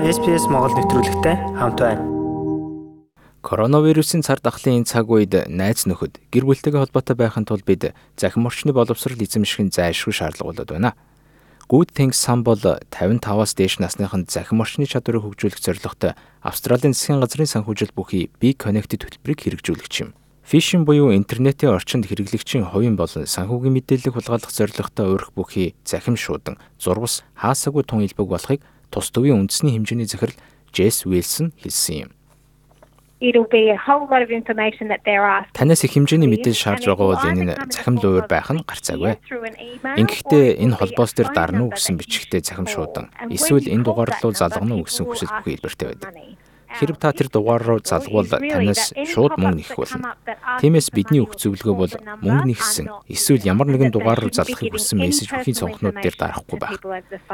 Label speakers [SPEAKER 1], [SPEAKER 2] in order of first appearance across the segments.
[SPEAKER 1] SPS Монгол нэвтрүүлэгтэй хамт байна.
[SPEAKER 2] Коронавирусын цар тахлын энэ цаг үед найз нөхөд гэр бүлтэйгээ холбоотой байхын тулд бид захин орчны боловсрол эзэмших зайлшгүй шаардлага болоод байна. Good Things Sun бол 55-аас дээш насныханд захин орчны чадварыг хөгжүүлэх зорилготой Австралийн засгийн газрын санхүүжилт бүхий Be Connected хөтөлбөрийг хэрэгжүүлэгч юм. Фишинг буюу интернетийн орчинд хэрэглэгчийн хувийн болон санхүүгийн мэдээллийг хулгайлах зорилготой өөрөх бүхий захим шуудан, зурвас, хаасаагүй тун илбэг болохыг тус төвийн үндэсний хэмжээний захирал Jess Wilson хэлсэн юм. Танаас их хэмжээний мэдээлэл шаардж байгаа бол энэ нь захим луур байх нь гарцаагүй. Ингэхдээ энэ холбоос дээр дарна уу гэсэн бичгтээ захим шуудан эсвэл энэ дугаар руу залгана уу гэсэн хүсэл бүхий хэлбэртэй байдаг. Хэрв та тэр дугаар руу залгуул танаас шууд мөнгө нэх болно. Тиймээс бидний өгөх зөвлөгөө бол мөнгө нэгсэн эсвэл ямар нэгэн дугаар руу залгахыг хүссэн мессеж бүхий цонхнууд дээр дарахгүй байх.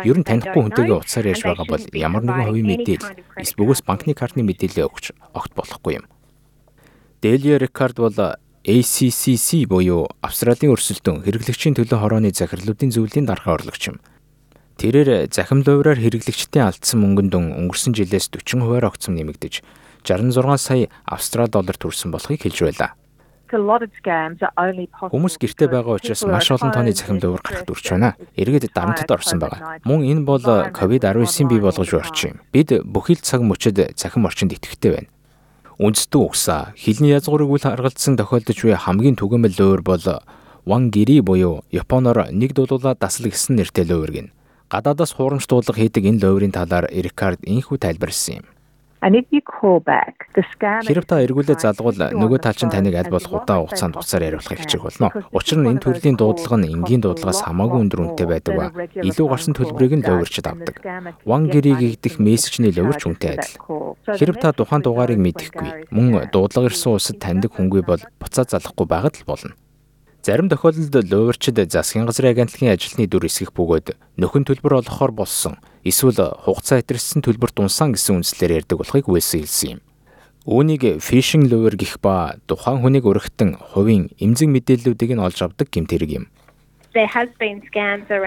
[SPEAKER 2] Ер нь танихгүй хүнтэйгээ утсаар ярьж байгаа бол ямар нэгэн хувийн мэдээлэл эсвэл бөгөөс банкны картны мэдээлэл өгч огт болохгүй юм. Delia Ricard бол ACCC буюу Австралийн өрсөлдөөн хэрэглэгчийн төлөө хорооны захирлуудын зөвлөлийн дарга орлогч юм. Тэрээр захим лувраар хэрэглэгчдийн алдсан мөнгөнд өнгөрсөн жилээс 40 хувиар огцом нэмэгдэж 66 сая австрал доллар төрсөн болохыг хэлж байлаа. Хүмүүс гэртээ байгаа учраас маш олон тооны захим лувр гарахд үрч байна. Эргээд дарамтд орсон байгаа. Мөн энэ бол COVID-19-ийн бий болгож орчин. Бид бүхэл цаг мөчид захим орчинд идэвхтэй байна. Үндэстэн угсаа хилний язгуурыг үл харгалзсан тохиолдож буй хамгийн түгээмэл лувр бол Вангири буюу Японоор нэг дуулуулаа даслаг гэсэн нэртэй лувр гин гадаадаас хуурамч дуудлага хийдэг энэ ловрын талаар Рикард инхүү тайлбарлсан юм. Хэрв та эргүүлээ залгуул нөгөө тал чинь таныг аль болох удаан хугацаанд уцаар яриулахыг хичээх болно. Учир нь энэ төрлийн дуудлага нь энгийн дуудлагаас хамаагүй өндөр үнэтэй байдаг ба илүү гарсан төлбөрийг нь ловрчд авдаг. One gig гэх мессежний ловрч үнэтэй адил. Хэрв та тухайн дугаарыг мэдэхгүй мөн дуудлага ирсэн улсад таньдаг хүнгүй бол буцаад залахгүй байгаад л болно. Зарим тохиолдолд луурчид засгийн газрын агентлагийн ажилтны дүр эсгэх бөгөөд нөхөн төлбөр олгохоор болсон эсвэл хугацаа хэтэрсэн төлбөр дунсан гэсэн үндслээр ярьдаг болохыг Уэлсэн хэлсэн юм. Үүнийг фишинг лувер гэх ба тухайн хүнийг өргөтөн хувийн эмзэг мэдээллүүдийг нь олж авдаг гэмтэрэг юм.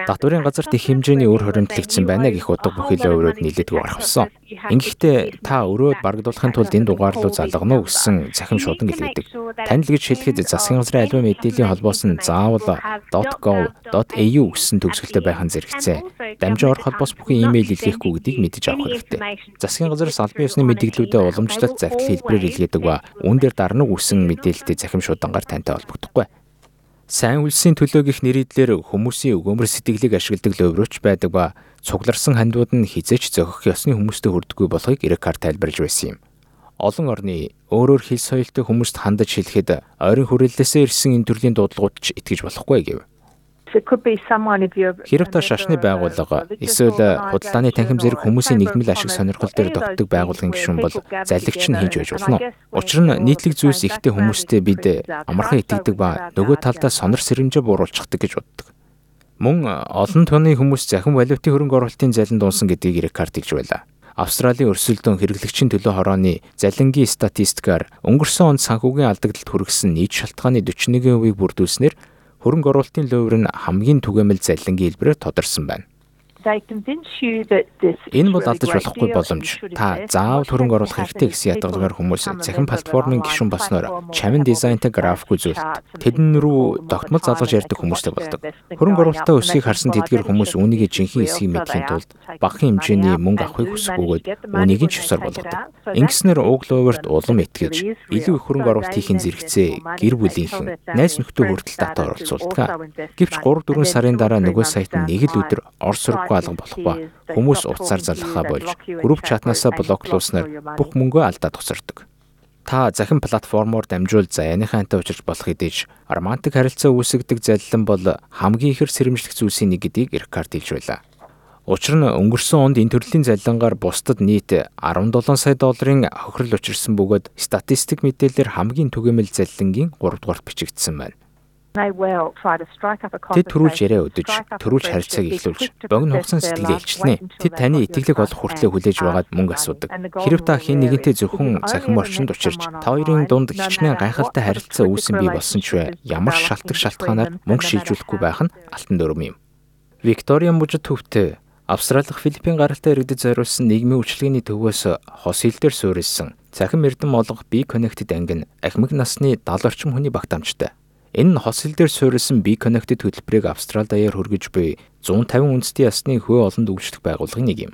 [SPEAKER 2] Татварын газарт их хэмжээний өр хоригдлогдсон байна гэх утга бүхэлээ өрөөд нийлээдгүй гарах болсон. Ингэхдээ та өрөөд барагдуулахын тулд энэ дугаар руу залгана уу гэсэн захим шуудан гэлээдэг. Танил гэж хэлэхэд засгийн газрын аливаа мэдээллийн холбоос нь заавал .gov.au гэсэн төгсгөлтэй байх нь зэрэгцээ. Дамжин орох холбоос бүхэн имэйл илгээхгүй гэдгийг мэдэж авах хэрэгтэй. Засгийн газраас албан ёсны мэдээллүүдэд уламжлалт загтал хэлбэрээр илгээдэг ба үүн дээр дарна үсэн мэдээлэлтэй захим шуудангаар тантай холбогдохгүй. Сайн үлсийн төлөө гих нэрийдлэр хүмүүсийн өгөөмөр сэтгэлийг ашигладаг лөврөөч байдаг ба цугларсан хандууд нь хизээч зохих ёсны хүмүүстэй хүрдэггүй болохыг Ирекар тайлбарлаж байсан юм. Олон орны өөрөөр хэл соёлтой хүмүүст хандаж хэлэхэд ойрын хүрээллээсээ ирсэн энэ төрлийн дуудлагууд ч итгэж болохгүй гэв. Хэрв та шашны байгууллага эсвэл худалдааны танхим зэрэг хүмүүсийн нийгмэл ашиг сонирхол дээр тогтдог байгууллагын гишүүн бол залливч нь хийж байж болно. Учир нь нийтлэг зүйлс ихтэй хүмүүстэй бид амархан итгэдэг ба нөгөө талдаа сонор сэрэмжээ бууруулчихдаг гэж боддог. Мөн олон тооны хүмүүс захин валютын хөрөнгө оруулалтын залин дуунсан гэдгийг Рикард хэлж байлаа. Австралийн өрсөлдөөн хэрэглэгчийн төлөө хорооны залингийн статистикаар өнгөрсөн онд санхүүгийн алдагдлалд хүргэсэн нийт шалтгааны 41%-ийг бүрдүүлснээр хөрөнгө оруулалтын луйвар нь хамгийн түгээмэл залингийн хэлбэрээр тодорсон байна. Энэ бол алдаж болохгүй боломж. Та заавал хөрөнгө оруулах хэрэгтэй гэсэн ятгалгаар хүмүүс захин платформын гишүүн болсноор чамин дизайнтай график үзүүлэлт тэдэн рүү тогтмол залгаж ярьдаг хүмүүстэй болдог. Хөрөнгө оруулалтаа өсөхийг харсан тэдгэр хүмүүс үүнийг жинхэнэ эсхийг мэдхийн тулд багахан хэмжээний мөнгө авахыг хүсэх бөгөөд үүнийг нь чусаар болгодог. Ингэснээр уг ловерт улам итгэж илүү их хөрөнгө оруулалт хийхин зэрэгцээ гэр бүлийнхэн найз нөхдөд хүртэл татаа оролцуулдаг. Гэвч 3 4 сарын дараа нөгөө сайт нь нэг л өдөр Орос руу болохгүй алга болох ба хүмүүс утсаар залхахаа болж групп чатнаасаа блоклуулснаар бүх мөнгөө алдаад тусардаг. Та захин платформоор дамжуул заяаныхаа антай учирч болох хэдиж романтик харилцаа үүсгдэг залилан бол хамгийн ихэр сэрэмжлэх зүйлсийн нэг гэдгийг Рикард хэлж байлаа. Учир нь өнгөрсөн онд энэ төрлийн залилангаар бусдад нийт 17 сая долларын хохирол учирсан бөгөөд статистик мэдээлэлээр хамгийн түгээмэл залилангийн 3 дугаарт бичигдсэн байна. Тэд төрүүлж яриа өдөж, төрүүлж харилцааг эхлүүлж, богино хугацаанд сэтгэлээ илчлэнэ. Тэд таны итгэлэг олох хүртлээр хүлээж байгаад мөнгө асуудаг. Хэрв та хэн нэгэнтэй зөвхөн цахим орчинд учирч, та хоёрын дунд хичнээн гайхалтай харилцаа үүсэн бий болсон ч бай, ямар шалтгаан шалтгаанаар мөнгө шилжүүлэхгүй байх нь алтан дөрөм юм. Викториан мужид төвтэй Австралих Филиппин гаралтай иргэдэд зориулсан нийгмийн үйлчлэгээний төвөөс хос хил дээр суурилсан. Цахим эрдэм олгох би connected анги нь ахмад насны 70 орчим хүний багтаамжтай. Энэ нь хос хил дээр суурилсан би connected хөтөлбөрийг Австрал даяар хүргэж буй 150 үндэсний ясны хөө олонд үйлчлэх байгууллагын нэг юм.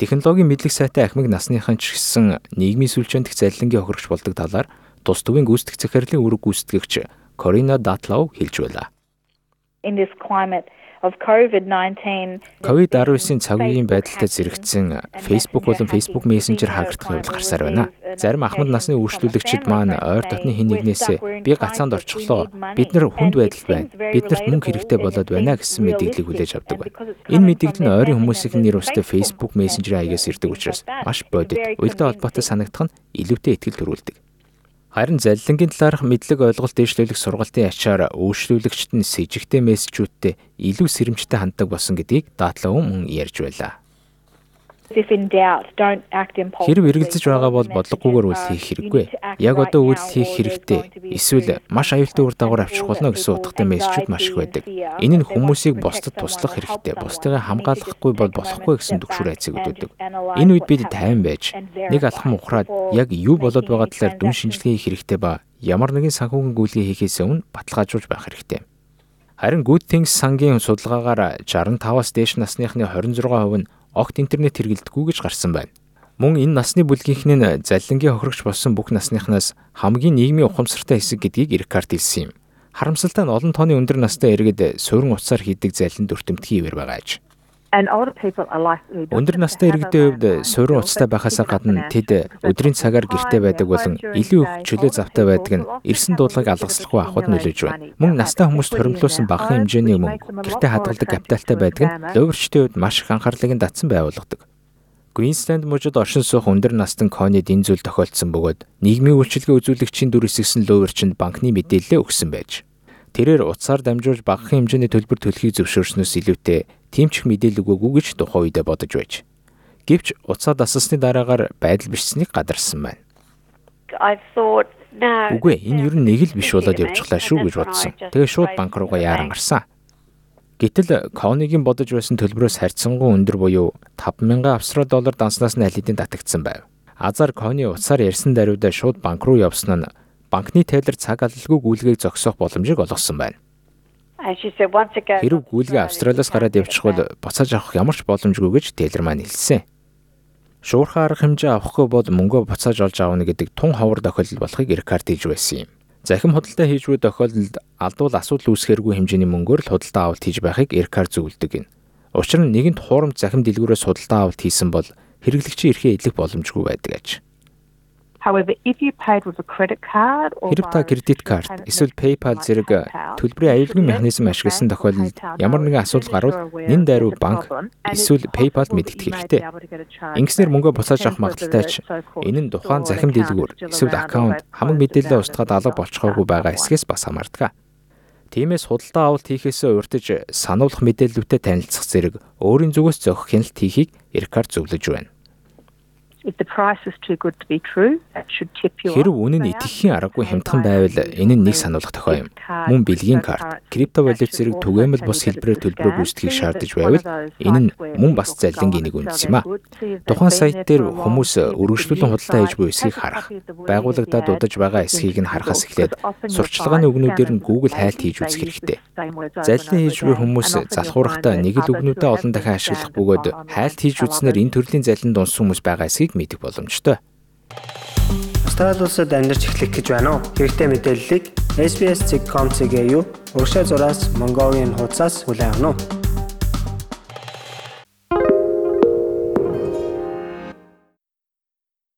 [SPEAKER 2] Технологийн мэдлэг сайтай ахмад насныхан ч гэсэн нийгмийн сүлжээнд заллингийн хохирогч болдог талаар тус төвийн гүйцэтгэх захирлын үүрэг гүйцэтгэгч Корина Датлов хэлж байлаа.
[SPEAKER 3] In this climate of COVID-19
[SPEAKER 2] COVID-19-ийн цаг үеийн байдалтай зэрэгцсэн Facebook болон Facebook Messenger хаагдах явдал гарсаар байна. Зарим ахмад насны үйлчлүүлэгчид маань ойр дотны хэн нэгнээсээ би гацаанд орчихлоо. Бид нар хүнд байдалд байна. Биднэрт мөнгө хэрэгтэй болоод байна гэсэн мэдээллийг хүлээж авдаг байна. Энэ мэдээлэл нь ойрын хүмүүсийн нэр устай Facebook Messenger хаягаас ирдэг учраас маш бодит, уялдаа холбоотой санагдах нь илүүтэй ихтгэл төрүүлдэг. Харин заллингийн талаарх мэдлэг ойлголт дэвшлүүлэх сургалтын ачаар үйлчлүүлэгчд нь с ิจ гтэй мессежүүдтэй илүү сэрэмжтэй ханддаг болсон гэдгийг даатлаа мөн ярьж байлаа. Хэрв эргэлзэж байгаа бол бодлогогүйгээр үйл хийх хэрэггүй. Яг одоо үйл хийх хэрэгтэй. Эсвэл маш аюултай үр дагавар авчрах болно гэсэн утгатай мессежүүд маш их байдаг. Энэ нь хүмүүсийг бусдад туслах хэрэгтэй. Бусдыгаа хамгаалахгүй бол болохгүй гэсэн төгшөр айцыг өгдөг. Энэ үед бид тайван байж нэг алхам ухраад яг юу болоод байгаа талаар дүн шинжилгээ хийх хэрэгтэй ба ямар нэгэн санхүүгийн гүйлгээ хийхээс өмнө баталгаажуулж байх хэрэгтэй. Харин Good Things сангийн судалгаагаар 65-аас дээш насныхны 26% нь огт интернет хэрэглэдэггүй гэж гарсан байна. Мөн энэ насны бүлгийнхний нь заллингийн хохирогч болсон бүх насныхнаас хамгийн нийгмийн ухамсартай хэсэг гэдгийг Рикард хэлсэн юм. Харамсалтай нь олон тооны өндөр настай иргэд суурин утсаар хийдэг заллинд өртөмтгий ивэр байгаа аж. Өндөр настай иргэдийн хувьд суурин утастай байхаас гадна тэд өдрийн цагаар гэртээ байдаг болон илүү их чөлөө завтай байдаг нь эрсэн дуудлагыг алгаслахгүй авахд нөлөөж байна. Мөн настай хүмүүст хоримтлуулсан багахан хэмжээний мөнгө гэртээ хадгалдаг капиталтай байдаг нь ловерчдын хувьд маш их анхаарлыг татсан байгуулгадаг. Queensland мужид оршин суух өндөр настан Конид энэ зүйл тохиолдсон бөгөөд нийгмийн үйлчилгээ үзүүлэгчийн дүр эсгсэн ловерчинд банкны мэдээлэл өгсөн байж. Тэрээр утсаар дамжуулж багахан хэмжээний төлбөр төлөхийг зөвшөөрснөөс илүүтэй тимчих мэдээлэл өгөөгүй гэж тухайн үедээ бодож байж. Гэвч уцаа дасалсны дараагаар байдал бичсэнийг гадарсан байна. Үгүй энэ ер нь нэг л биш болоод явчихлаа шүү гэж бодсон. Тэгээ шууд банк руугаа яаран гарсан. Гэтэл Конигийн бодож байсан төлбөрөөс харьцангуй өндөр буюу 5000 австрал доллар данснаас нь аль хэдийн татагдсан байв. Азар Кони уцаар ярьсан даруйдаа шууд банк руу явсан нь банкны тайлбар цаг алалгүй гүйлгээг зогсоох боломжийг олгосон байна. Хэрв гүйлгээ Австралиас гараад явчихвал буцааж авах ямар ч боломжгүй гэж Тейлер маань хэлсэн. Шуурхай арга хэмжээ авахгүй бол мөнгөө буцааж олж аавна гэдэг тун ховор тохиолдол болохыг Рикард хийж байсан юм. Захим худалдаа хийж буй тохиолдолд алдвал асуудал үүсэхэргүй хэмжээний мөнгөөр л худалдаа авалт хийж байхыг Рикард зөвлөдөг юм. Учир нь нэгэнт хуурамч захим дэлгүүрээс худалдаа авалт хийсэн бол хэрэглэгчийн эрхээ эдлэх боломжгүй байдаг аж.
[SPEAKER 3] However, if you paid with a credit card or
[SPEAKER 2] Хэрэг та кредит карт эсвэл PayPal зэрэг төлбөрийн аюулгүй механизм ашигласан тохиолдолд ямар нэгэн асуудал гарвал нэн дайруу банк эсвэл PayPal мэдэгдэх хэрэгтэй. Ингэснээр мөнгөө буцааж авах магадaltaй ч энэ нь тухайн захим дэлгүүр эсвэл аккаунт хамаг мэдээлэлээ устгаад алга болчихоогүй байгаа эсгээс бас хамаардаг. Тиймээс худалдаа авалт хийхээсээ урьдчилан сануулгах мэдээллүүдэд танилцах зэрэг өөрийн зүгээс зохих хяналт хийхийг Рикард зөвлөж байна. Хэрв үнэн нь итгэхийн аргагүй хямдхан байвал энэ нь нэг сануулгах тохио юм. Мөн бэлгийн карт, криптовалют зэрэг түгээмэл бус хэлбэрээр төлбөрөө гүйцэтгэхийг шаардаж байвал энэ нь мөн бас залингийн нэг үндэс юм а. Тухайн сайт дээр хүмүүс өргөжлүүлэн худалдаа хийж буй эсхийг харах, байгууллагадаа дудаж байгаа эсхийг нь харахаас эхлээд сурчлагын үгнүүдээр нь Google хайлт хийж үзэх хэрэгтэй. Залин хийж буй хүмүүс залхуурахтаа нэг л үгнүүдээ олон дахин ашиглах бөгөөд хайлт хийж үзснээр энэ төрлийн залин дунс хүмүүс байгаа эсхийг мэдэх боломжтой.
[SPEAKER 1] Австрали улсад амьдарч эхлэх гэж байна уу? Хэрэгтэй мэдээллийг SBS.com.cg юу урагшаа зураас Mongolian хуудасаас хүлээн авах нь